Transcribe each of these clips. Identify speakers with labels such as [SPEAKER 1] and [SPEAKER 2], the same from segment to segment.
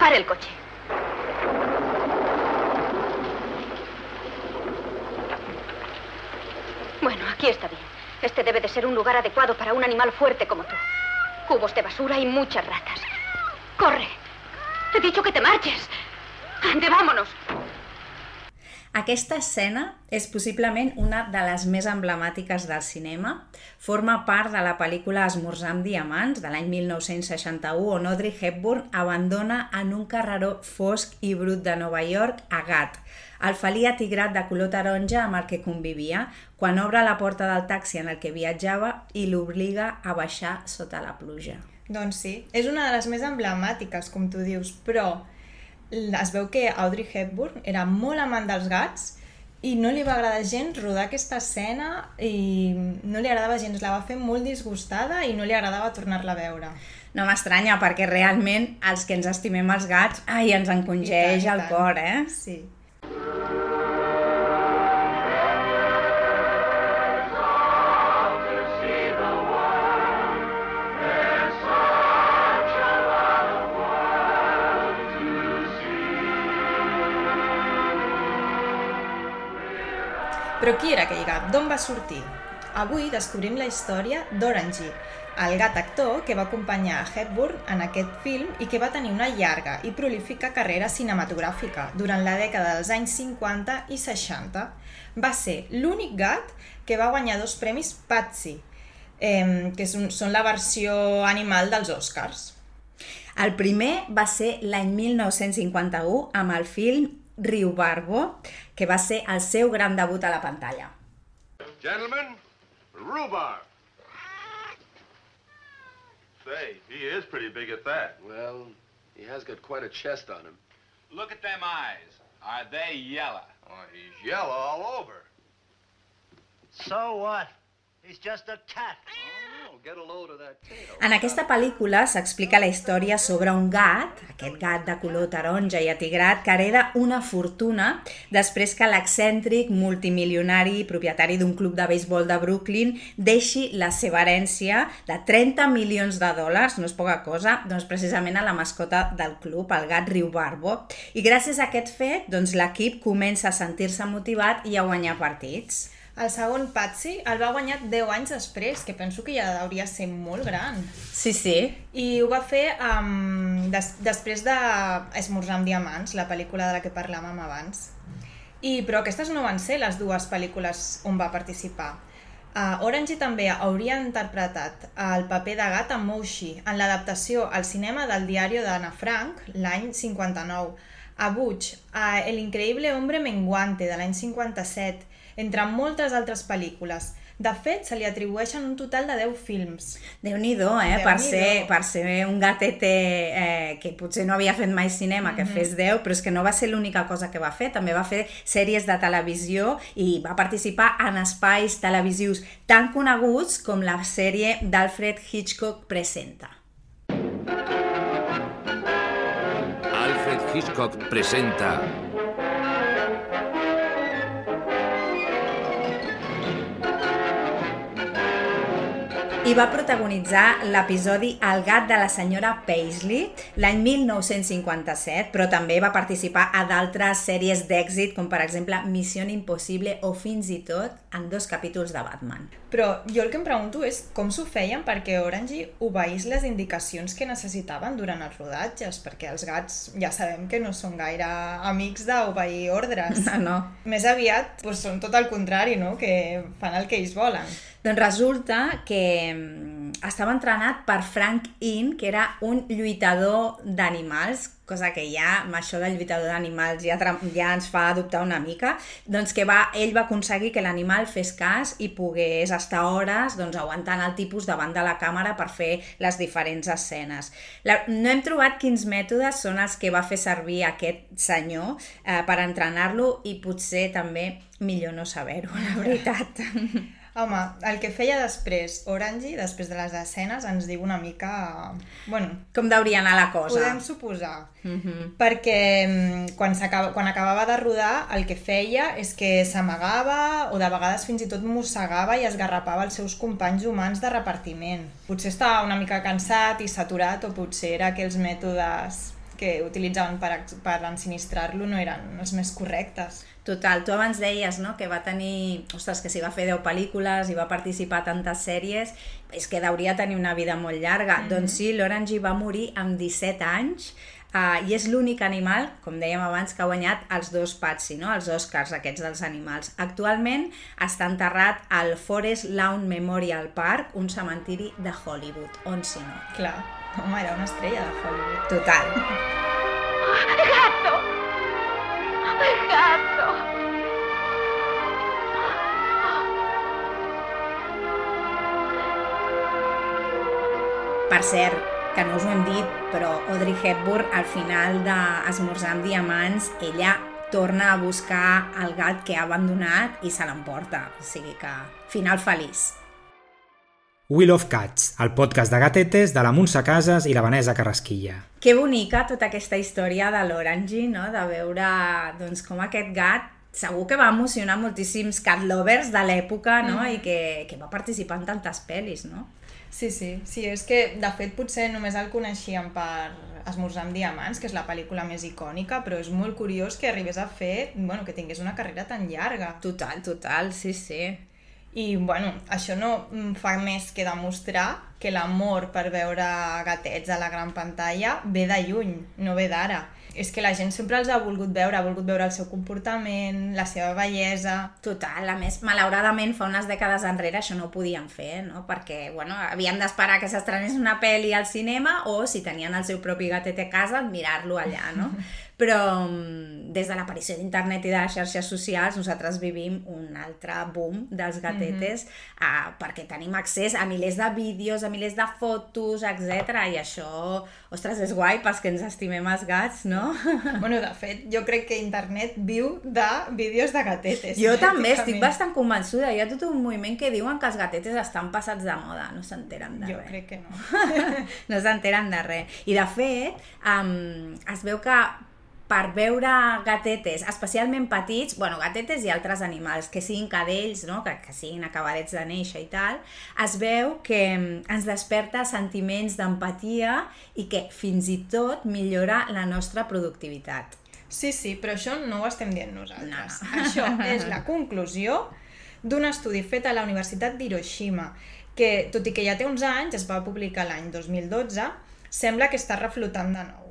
[SPEAKER 1] Para el coche. Bueno, aquí está bien. Este debe de ser un lugar adecuado para un animal fuerte como tú. Cubos de basura y muchas ratas. ¡Corre! He dicho que te marches. Ande, vámonos.
[SPEAKER 2] Aquesta escena és possiblement una de les més emblemàtiques del cinema. Forma part de la pel·lícula Esmorzar amb diamants, de l'any 1961, on Audrey Hepburn abandona en un carreró fosc i brut de Nova York a Gat, el felí atigrat de color taronja amb el que convivia, quan obre la porta del taxi en el que viatjava i l'obliga a baixar sota la pluja.
[SPEAKER 3] Doncs sí, és una de les més emblemàtiques, com tu dius, però es veu que Audrey Hepburn era molt amant dels gats i no li va agradar gens rodar aquesta escena i no li agradava gens, la va fer molt disgustada i no li agradava tornar-la a veure.
[SPEAKER 2] No m'estranya, perquè realment els que ens estimem els gats, ai, ens encongeix el cor, eh?
[SPEAKER 3] Sí. Però qui era aquell gat? D'on va sortir? Avui descobrim la història d'Orange, el gat actor que va acompanyar a Hepburn en aquest film i que va tenir una llarga i prolífica carrera cinematogràfica durant la dècada dels anys 50 i 60. Va ser l'únic gat que va guanyar dos premis Patsy, que són, són la versió animal dels Oscars.
[SPEAKER 2] El primer va ser l'any 1951 amb el film Riu Barbo, que va ser el seu gran debut a la pantalla.
[SPEAKER 4] Gentlemen, rhubarb. Say, he is pretty big at that.
[SPEAKER 5] Well, he has got quite a chest on him.
[SPEAKER 6] Look at them eyes. Are they yellow?
[SPEAKER 4] Oh, he's yellow all over.
[SPEAKER 7] So what? He's just a cat.
[SPEAKER 2] En aquesta pel·lícula s'explica la història sobre un gat, aquest gat de color taronja i atigrat, que hereda una fortuna després que l'excèntric multimilionari propietari d'un club de béisbol de Brooklyn deixi la seva herència de 30 milions de dòlars, no és poca cosa, doncs precisament a la mascota del club, el gat Riu Barbo. I gràcies a aquest fet, doncs l'equip comença a sentir-se motivat i a guanyar partits.
[SPEAKER 3] El segon Patsy el va guanyar 10 anys després, que penso que ja hauria ser molt gran.
[SPEAKER 2] Sí, sí.
[SPEAKER 3] I ho va fer um, des, després de Esmorzar amb diamants, la pel·lícula de la que parlàvem abans. I, però aquestes no van ser les dues pel·lícules on va participar. Uh, Orange també hauria interpretat el paper de gat en Moshi en l'adaptació al cinema del diari d'Anna Frank l'any 59, a Butch, a El increïble hombre menguante de l'any 57 entre moltes altres pel·lícules. De fet, se li atribueixen un total de 10 films.
[SPEAKER 2] déu nhi eh? Déu per, ser, per ser un gatete eh, que potser no havia fet mai cinema, que mm -hmm. fes 10, però és que no va ser l'única cosa que va fer. També va fer sèries de televisió i va participar en espais televisius tan coneguts com la sèrie d'Alfred Hitchcock Presenta.
[SPEAKER 8] Alfred Hitchcock presenta
[SPEAKER 2] i va protagonitzar l'episodi El gat de la senyora Paisley l'any 1957, però també va participar a d'altres sèries d'èxit, com per exemple Missió Impossible o fins i tot en dos capítols de Batman.
[SPEAKER 3] Però jo el que em pregunto és com s'ho feien perquè Orange obeís les indicacions que necessitaven durant els rodatges, perquè els gats ja sabem que no són gaire amics d'obeir ordres.
[SPEAKER 2] No, no.
[SPEAKER 3] Més aviat doncs, són tot el contrari, no? que fan el que ells volen.
[SPEAKER 2] Doncs resulta que mm, estava entrenat per Frank In, que era un lluitador d'animals, cosa que ja, amb això del lluitador d'animals ja, ja ens fa dubtar una mica, doncs que va, ell va aconseguir que l'animal fes cas i pogués estar hores doncs, aguantant el tipus davant de la càmera per fer les diferents escenes. La, no hem trobat quins mètodes són els que va fer servir aquest senyor eh, per entrenar-lo i potser també millor no saber-ho, la veritat.
[SPEAKER 3] Home, el que feia després Orange, després de les escenes, ens diu una mica... Bueno,
[SPEAKER 2] Com deuria anar la cosa.
[SPEAKER 3] Podem suposar.
[SPEAKER 2] Uh -huh.
[SPEAKER 3] Perquè mm, quan, acaba, quan acabava de rodar, el que feia és que s'amagava o de vegades fins i tot mossegava i esgarrapava els seus companys humans de repartiment. Potser estava una mica cansat i saturat o potser era aquells mètodes que utilitzaven per, per ensinistrar-lo no eren els més correctes.
[SPEAKER 2] Total, tu abans deies no, que va tenir, ostres, que si va fer 10 pel·lícules i va participar a tantes sèries, és que hauria tenir una vida molt llarga. Mm -hmm. Doncs sí, l'Orange va morir amb 17 anys uh, i és l'únic animal, com dèiem abans, que ha guanyat els dos Patsy, no? els Oscars aquests dels animals. Actualment està enterrat al Forest Lawn Memorial Park, un cementiri de Hollywood, on si no.
[SPEAKER 3] Clar, home, era una estrella de Hollywood.
[SPEAKER 2] Total.
[SPEAKER 1] ¡Gato! ¡Gato!
[SPEAKER 2] Per cert, que no us ho hem dit, però Audrey Hepburn, al final d'Esmorzar amb diamants, ella torna a buscar el gat que ha abandonat i se l'emporta. O sigui que, final feliç.
[SPEAKER 9] Wheel of Cats, el podcast de gatetes de la Montse Casas i la Vanessa Carrasquilla.
[SPEAKER 2] Que bonica tota aquesta història de l'Orange, no? de veure doncs, com aquest gat segur que va emocionar moltíssims cat lovers de l'època no?
[SPEAKER 3] Mhm.
[SPEAKER 2] i que, que va participar en tantes pel·lis, no?
[SPEAKER 3] Sí, sí, sí, és que de fet potser només el coneixíem per Esmorzar amb diamants, que és la pel·lícula més icònica, però és molt curiós que arribés a fer, bueno, que tingués una carrera tan llarga.
[SPEAKER 2] Total, total, sí, sí.
[SPEAKER 3] I, bueno, això no fa més que demostrar que l'amor per veure gatets a la gran pantalla ve de lluny, no ve d'ara. És que la gent sempre els ha volgut veure, ha volgut veure el seu comportament, la seva bellesa...
[SPEAKER 2] Total, a més, malauradament, fa unes dècades enrere això no ho podien fer, no? Perquè, bueno, havien d'esperar que s'estrenés una pel·li al cinema o, si tenien el seu propi gatet a casa, mirar-lo allà, no? Però mm, des de l'aparició d'internet i de les xarxes socials nosaltres vivim un altre boom dels gatetes uh, perquè tenim accés a milers de vídeos, a milers de fotos, etc. I això, ostres, és guai pels que ens estimem els gats, no?
[SPEAKER 3] Bueno, de fet, jo crec que internet viu de vídeos de gatetes.
[SPEAKER 2] Jo també estic bastant convençuda. Hi ha tot un moviment que diuen que els gatetes estan passats de moda, no s'enteren de
[SPEAKER 3] Jo
[SPEAKER 2] res.
[SPEAKER 3] crec que no.
[SPEAKER 2] no s'enteren de res. I de fet, um, es veu que per veure gatetes, especialment petits, bueno, gatetes i altres animals, que siguin cadells, no? que, que siguin acabadets de néixer i tal, es veu que mm, ens desperta sentiments d'empatia i que fins i tot millora la nostra productivitat.
[SPEAKER 3] Sí, sí, però això no ho estem dient nosaltres.
[SPEAKER 2] No, no.
[SPEAKER 3] Això és la conclusió d'un estudi fet a la Universitat d'Hiroshima, que, tot i que ja té uns anys, es va publicar l'any 2012, sembla que està reflotant de nou.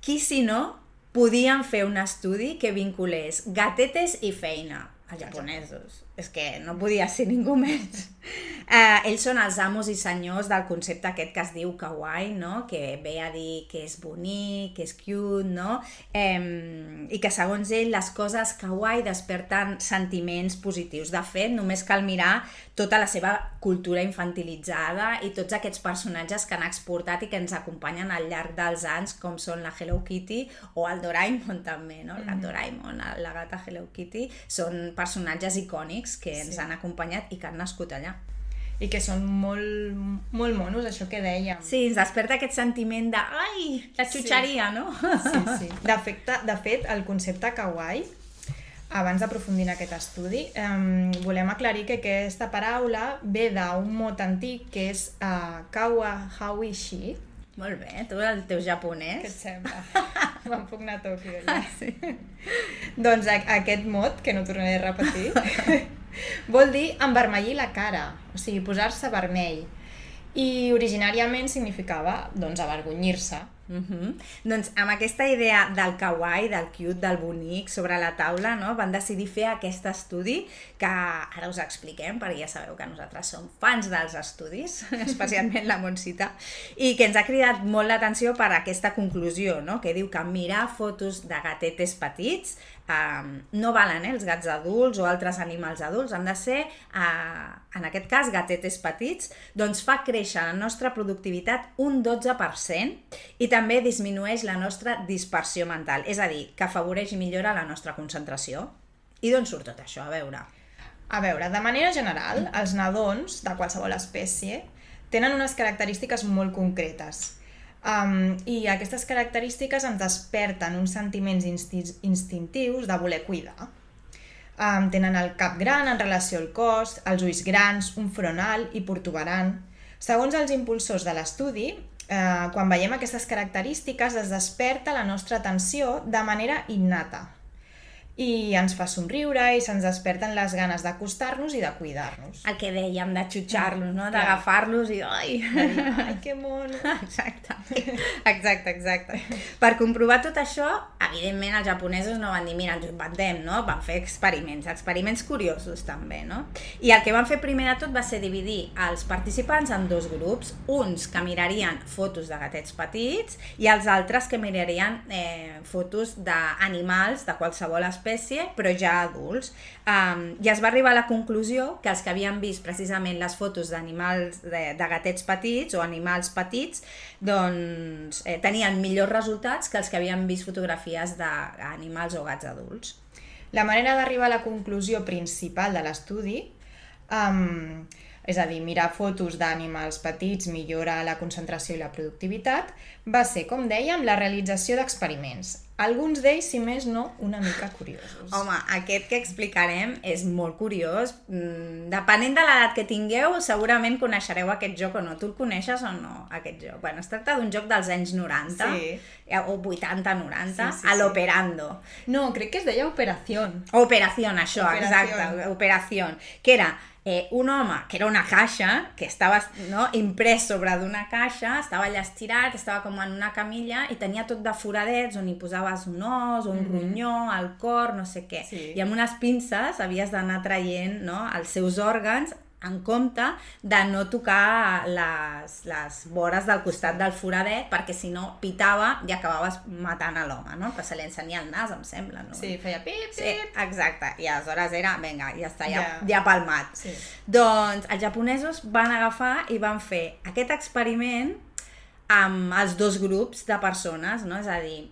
[SPEAKER 2] Qui, si no, podien fer un estudi que vinculés gatetes i feina, els japonesos. És que no podia ser ningú més. Eh, ells són els amos i senyors del concepte aquest que es diu kawaii, no? que ve a dir que és bonic, que és cute, no? Eh, i que segons ell les coses kawaii desperten sentiments positius. De fet, només cal mirar tota la seva cultura infantilitzada i tots aquests personatges que han exportat i que ens acompanyen al llarg dels anys, com són la Hello Kitty o el Doraemon també, no? El gat Doraemon, la gata Hello Kitty, són personatges icònics que ens
[SPEAKER 3] Sí.
[SPEAKER 2] han acompanyat i que han nascut allà.
[SPEAKER 3] I que són molt, molt monos, això que dèiem.
[SPEAKER 2] Sí, ens desperta aquest sentiment de ai, la xutxeria, no?
[SPEAKER 3] sí, sí. De, fet, de fet, el concepte kawaii, abans d'aprofundir en aquest estudi, eh, volem aclarir que aquesta paraula ve d'un mot antic que és uh, kawa hawi shi,
[SPEAKER 2] Molt bé, tu el teu japonès.
[SPEAKER 3] Què et sembla? Me'n puc anar a Tòquio ja. Sí. doncs a, aquest mot, que no tornaré a repetir, vol dir envermellir la cara, o sigui, posar-se vermell. I originàriament significava, doncs, avergonyir-se.
[SPEAKER 2] Uh -huh. Doncs amb aquesta idea del kawaii, del cute, del bonic sobre la taula, no? van decidir fer aquest estudi que ara us expliquem perquè ja sabeu que nosaltres som fans dels estudis, especialment la Montsita, i que ens ha cridat molt l'atenció per aquesta conclusió, no? que diu que mirar fotos de gatetes petits no valen eh, els gats adults o altres animals adults, han de ser, uh, en aquest cas, gatetes petits, doncs fa créixer la nostra productivitat un 12% i també disminueix la nostra dispersió mental, és a dir, que afavoreix i millora la nostra concentració. I d'on surt tot això? A veure.
[SPEAKER 3] A veure, de manera general, els nadons de qualsevol espècie tenen unes característiques molt concretes. Um, I aquestes característiques ens desperten uns sentiments insti instintius de voler cuidar. Um, tenen el cap gran en relació al cos, els ulls grans, un front alt i protuberant. Segons els impulsors de l'estudi, eh, quan veiem aquestes característiques es desperta la nostra atenció de manera innata i ens fa somriure i se'ns desperten les ganes d'acostar-nos i de cuidar-nos.
[SPEAKER 2] El que dèiem, de xutxar-los, no? D'agafar-los i... Ai,
[SPEAKER 3] Ai, que mono!
[SPEAKER 2] Exacte, exacte, exacte. Per comprovar tot això, evidentment els japonesos no van dir, mira, ens ho inventem, no? Van fer experiments, experiments curiosos també, no? I el que van fer primer de tot va ser dividir els participants en dos grups, uns que mirarien fotos de gatets petits i els altres que mirarien eh, fotos d'animals de qualsevol espècie, però ja adults. Um, I es va arribar a la conclusió que els que havien vist precisament les fotos d'animals, de, de gatets petits o animals petits, doncs eh, tenien millors resultats que els que havien vist fotografies d'animals o gats adults.
[SPEAKER 3] La manera d'arribar a la conclusió principal de l'estudi, um, és a dir, mirar fotos d'animals petits millora la concentració i la productivitat, va ser, com dèiem, la realització d'experiments. Alguns d'ells, si més no, una mica curiosos.
[SPEAKER 2] Home, aquest que explicarem és molt curiós. Mm, Depenent de l'edat que tingueu, segurament coneixereu aquest joc o no. Tu el coneixes o no, aquest joc? Bueno, es tracta d'un joc dels anys 90,
[SPEAKER 3] Sí.
[SPEAKER 2] eh, o 80-90,
[SPEAKER 3] Sí, sí,
[SPEAKER 2] a
[SPEAKER 3] sí.
[SPEAKER 2] l'Operando.
[SPEAKER 3] No, crec que es deia Operación.
[SPEAKER 2] Operación, això,
[SPEAKER 3] Operación.
[SPEAKER 2] exacte, Operación, que era eh, un home que era una caixa, que estava no, imprès sobre d'una caixa, estava allà estirat, estava com en una camilla i tenia tot de foradets on hi posaves un os, un ronyó, el cor, no sé què.
[SPEAKER 3] Sí.
[SPEAKER 2] I amb unes pinces havies d'anar traient no, els seus òrgans en compte de no tocar les, les vores del costat del foradet perquè si no pitava i acabaves matant a l'home, no? Que se li ensenia el nas, em sembla, no?
[SPEAKER 3] Sí, feia pip,
[SPEAKER 2] Sí,
[SPEAKER 3] pip.
[SPEAKER 2] exacte. I aleshores era, vinga, ja està, ja,
[SPEAKER 3] Ja.
[SPEAKER 2] ja palmat.
[SPEAKER 3] Sí.
[SPEAKER 2] Doncs els japonesos van agafar i van fer aquest experiment amb els dos grups de persones, no? És a dir,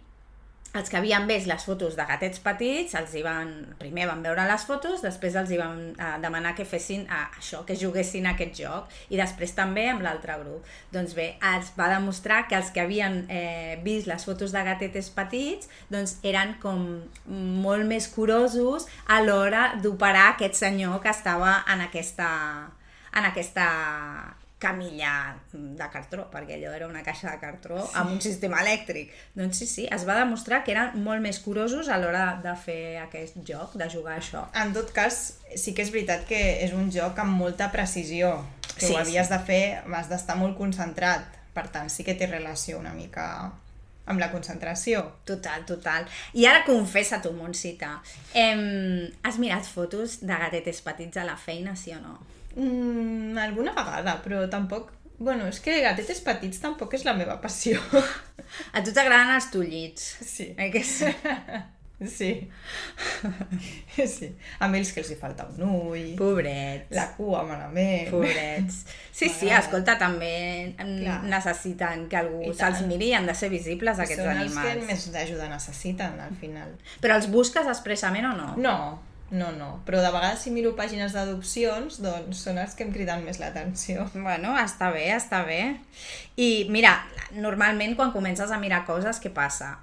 [SPEAKER 2] els que havien vist les fotos de gatets petits, els hi van, primer van veure les fotos, després els hi van eh, demanar que fessin eh, això, que juguessin a aquest joc, i després també amb l'altre grup. Doncs bé, es va demostrar que els que havien eh, vist les fotos de gatetes petits doncs eren com molt més curosos a l'hora d'operar aquest senyor que estava en aquesta, en aquesta camilla de cartró, perquè allò era una caixa de cartró sí. amb un sistema elèctric. Doncs sí, sí, es va demostrar que eren molt més curosos a l'hora de fer aquest joc, de jugar a això.
[SPEAKER 3] En tot cas, sí que és veritat que és un joc amb molta precisió, que
[SPEAKER 2] Sí,
[SPEAKER 3] ho havies
[SPEAKER 2] sí.
[SPEAKER 3] de fer, has d'estar molt concentrat, per tant sí que té relació una mica amb la concentració.
[SPEAKER 2] Total, total. I ara confessa tu, Montsita, em, has mirat fotos de gatetes petits a la feina, sí o no?
[SPEAKER 3] Mm, alguna vegada, però tampoc... Bueno, és que gatetes petits tampoc és la meva passió.
[SPEAKER 2] A tu t'agraden els tullits.
[SPEAKER 3] Sí.
[SPEAKER 2] Eh, que sí?
[SPEAKER 3] Sí. sí. A ells que els hi falta un ull,
[SPEAKER 2] Pobrets.
[SPEAKER 3] la cua malament.
[SPEAKER 2] Pobrets. Sí, sí, escolta, també
[SPEAKER 3] Clar.
[SPEAKER 2] necessiten que algú se'ls miri i han de ser visibles, aquests
[SPEAKER 3] Són
[SPEAKER 2] animals.
[SPEAKER 3] els que més d'ajuda necessiten, al final.
[SPEAKER 2] Però els busques expressament o no?
[SPEAKER 3] No, no, no. Però de vegades si miro pàgines d'adopcions, doncs són els que em criden més l'atenció.
[SPEAKER 2] Bueno, està bé, està bé. I mira, normalment quan comences a mirar coses, què passa?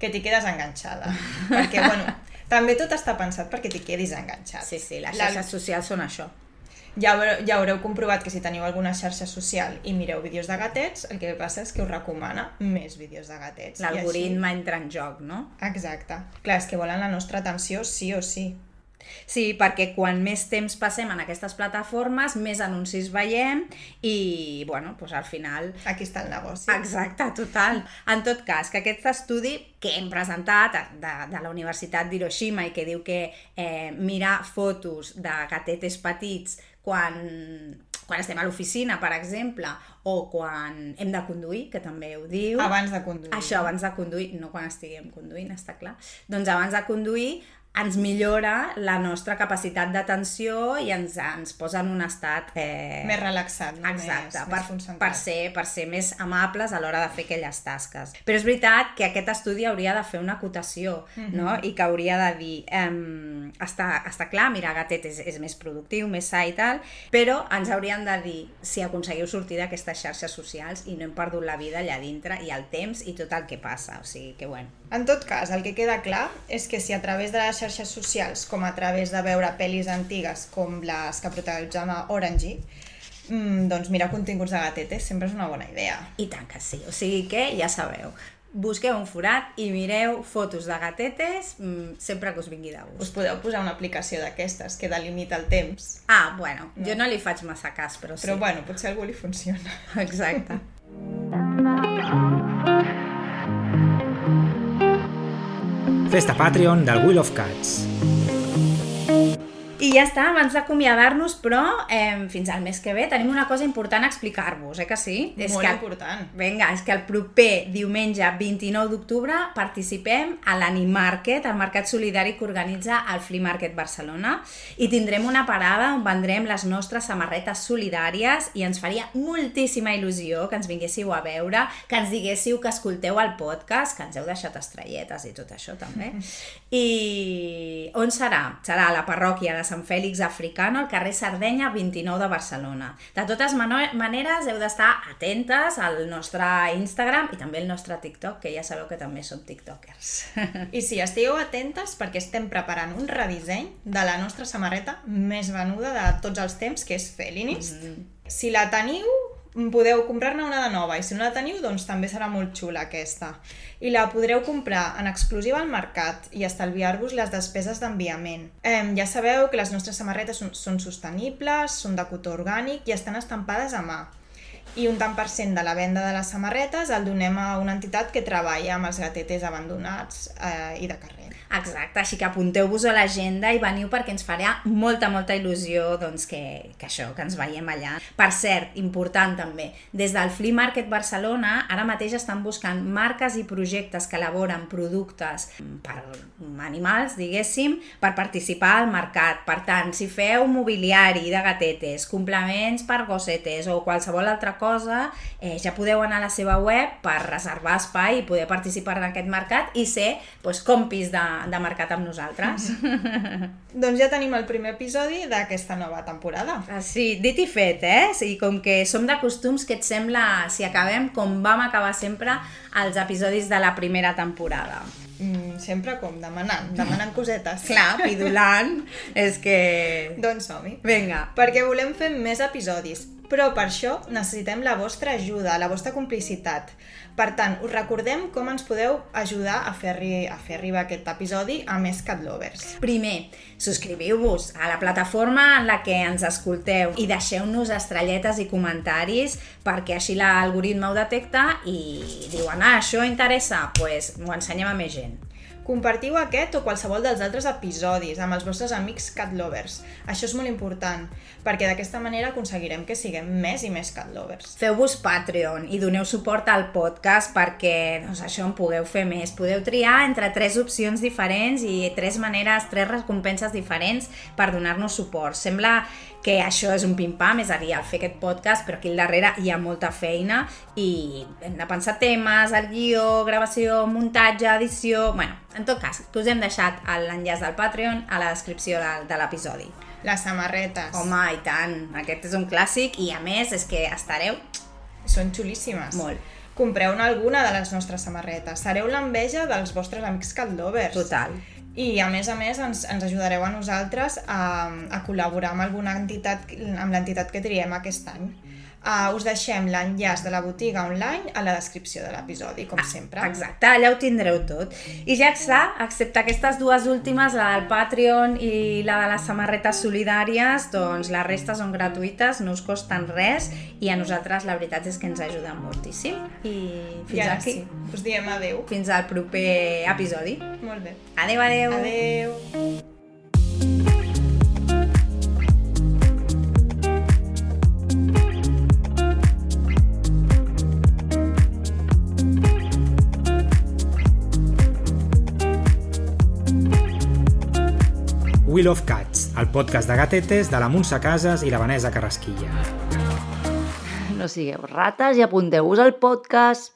[SPEAKER 3] Que t'hi quedes enganxada. perquè, bueno, també tot està pensat perquè t'hi quedis enganxat.
[SPEAKER 2] Sí, sí, les
[SPEAKER 3] La-
[SPEAKER 2] xarxes socials són això.
[SPEAKER 3] Ja, ja haureu comprovat que si teniu alguna xarxa social i mireu vídeos de gatets, el que passa és que us recomana més vídeos de gatets.
[SPEAKER 2] L'algoritme entra en joc, no?
[SPEAKER 3] Així... Exacte. Clar, és que volen la nostra atenció sí o sí.
[SPEAKER 2] Sí, perquè quan més temps passem en aquestes plataformes, més anuncis veiem i, bueno, doncs al final
[SPEAKER 3] Aquí està el negoci.
[SPEAKER 2] Exacte, total. En tot cas, que aquest estudi que hem presentat de, de la Universitat d'Hiroshima i que diu que eh, mirar fotos de gatetes petits quan, quan estem a l'oficina, per exemple, o quan hem de conduir, que també ho diu.
[SPEAKER 3] Abans de conduir.
[SPEAKER 2] Això, abans de conduir, no quan estiguem conduint, està clar. Doncs abans de conduir ens millora la nostra capacitat d'atenció i ens, ens posa en un estat... Eh,
[SPEAKER 3] Més relaxat, no?
[SPEAKER 2] Exacte,
[SPEAKER 3] més,
[SPEAKER 2] per,
[SPEAKER 3] més concentrat.
[SPEAKER 2] per, ser, per ser més amables a l'hora de fer aquelles tasques. Però és veritat que aquest estudi hauria de fer una acotació,
[SPEAKER 3] Mhm.
[SPEAKER 2] no? I que hauria de dir, um, està, està clar, mirar gatet és, és més productiu, més sa i tal, però ens haurien de dir si aconseguiu sortir d'aquestes xarxes socials i no hem perdut la vida allà dintre i el temps i tot el que passa. O sigui que, bueno,
[SPEAKER 3] En tot cas, el que queda clar és que si a través de les xarxes socials, com a través de veure pel·lis antigues com les que protagonitzava Orange, mm, doncs mirar continguts de gatetes sempre és una bona idea.
[SPEAKER 2] I tant que sí. O sigui que, ja sabeu, busqueu un forat i mireu fotos de gatetes mm, sempre que us vingui de
[SPEAKER 3] Us
[SPEAKER 2] gust.
[SPEAKER 3] podeu posar una aplicació d'aquestes que delimita el temps.
[SPEAKER 2] Ah, bueno, no. jo no li faig massa cas, però sí.
[SPEAKER 3] Però bueno, potser a algú li funciona.
[SPEAKER 2] Exacte.
[SPEAKER 9] Festa Patreon del Wheel of Cats.
[SPEAKER 2] I ja està, abans d'acomiadar-nos, però eh, fins al mes que ve tenim una cosa important a explicar-vos, eh que sí?
[SPEAKER 3] Molt
[SPEAKER 2] que,
[SPEAKER 3] important.
[SPEAKER 2] Vinga, és que el proper diumenge 29 d'octubre participem a l'Animarket, el mercat solidari que organitza el Flea Market Barcelona, i tindrem una parada on vendrem les nostres samarretes solidàries i ens faria moltíssima il·lusió que ens vinguéssiu a veure, que ens diguéssiu que escolteu el podcast, que ens heu deixat estrelletes i tot això també. I on serà? Serà a la parròquia de Sant Fèlix Africano, al carrer Sardenya 29 de Barcelona. De totes maneres, heu d'estar atentes al nostre Instagram i també al nostre TikTok, que ja sabeu que també som tiktokers.
[SPEAKER 3] I sí, estigueu atentes perquè estem preparant un redisseny de la nostra samarreta més venuda de tots els temps, que és Felinist. Si la teniu, podeu comprar-ne una de nova, i si no la teniu, doncs també serà molt xula aquesta. I la podreu comprar en exclusiva al mercat i estalviar-vos les despeses d'enviament. Eh, ja sabeu que les nostres samarretes són, són sostenibles, són de cotó orgànic i estan estampades a mà i un tant per cent de la venda de les samarretes el donem a una entitat que treballa amb els gatetes abandonats eh, i de carrer.
[SPEAKER 2] Exacte, així que apunteu-vos a l'agenda i veniu perquè ens farà molta, molta il·lusió doncs, que, que això, que ens veiem allà. Per cert, important també, des del Flea Market Barcelona ara mateix estan buscant marques i projectes que elaboren productes per animals, diguéssim, per participar al mercat. Per tant, si feu mobiliari de gatetes, complements per gossetes o qualsevol altra cosa, eh, ja podeu anar a la seva web per reservar espai i poder participar en aquest mercat i ser doncs, compis de, de mercat amb nosaltres.
[SPEAKER 3] Doncs ja tenim el primer episodi d'aquesta nova temporada.
[SPEAKER 2] Ah, Sí, dit i fet, eh? Sí, com que som de costums, què et sembla si acabem com vam acabar sempre els episodis de la primera temporada?
[SPEAKER 3] Mm, sempre com demanant, demanant cosetes.
[SPEAKER 2] Clar, pidulant, és que...
[SPEAKER 3] Doncs som-hi.
[SPEAKER 2] Vinga.
[SPEAKER 3] Perquè volem fer més episodis, però per això necessitem la vostra ajuda, la vostra complicitat. Per tant, us recordem com ens podeu ajudar a fer, a fer arribar aquest episodi a més cat lovers.
[SPEAKER 2] Primer, subscriviu-vos a la plataforma en la que ens escolteu i deixeu-nos estrelletes i comentaris perquè així l'algoritme ho detecta i diuen, ah, això interessa, doncs pues, ho ensenyem a més gent.
[SPEAKER 3] Compartiu aquest o qualsevol dels altres episodis amb els vostres amics cat lovers. Això és molt important, perquè d'aquesta manera aconseguirem que siguem més i més cat lovers.
[SPEAKER 2] Feu-vos Patreon i doneu suport al podcast perquè doncs, això en pugueu fer més. Podeu triar entre tres opcions diferents i tres maneres, tres recompenses diferents per donar-nos suport. Sembla que això és un pim-pam, és a dir, fer aquest podcast, però aquí al darrere hi ha molta feina i hem de pensar temes, el guió, gravació, muntatge, edició... Bueno, en tot cas, que us hem deixat l'enllaç del Patreon a la descripció de, de l'episodi.
[SPEAKER 3] Les samarretes.
[SPEAKER 2] Home, i tant, aquest és un clàssic i a més és que estareu
[SPEAKER 3] Són xulíssimes.
[SPEAKER 2] molt.
[SPEAKER 3] Compreu-ne alguna de les nostres samarretes. Sereu l'enveja dels vostres amics cat lovers.
[SPEAKER 2] Total.
[SPEAKER 3] I a més a més ens, ens ajudareu a nosaltres a, a col·laborar amb alguna entitat, amb l'entitat que triem aquest any. Uh, us deixem l'enllaç de la botiga online a la descripció de l'episodi, com sempre.
[SPEAKER 2] Exacte, allà ho tindreu tot. I ja està, excepte aquestes dues últimes, la del Patreon i la de les samarretes solidàries, doncs la resta són gratuïtes, no us costen res i a nosaltres la veritat és que ens ajuden moltíssim. I fins
[SPEAKER 3] I ara
[SPEAKER 2] aquí.
[SPEAKER 3] sí, us diem adeu.
[SPEAKER 2] Fins al proper episodi.
[SPEAKER 3] Molt bé.
[SPEAKER 2] Adeu, adeu.
[SPEAKER 3] Adeu.
[SPEAKER 9] Wheel of Cats, el podcast de gatetes de la Montse Casas i la Vanessa Carrasquilla.
[SPEAKER 10] No sigueu rates i apunteu-vos al podcast.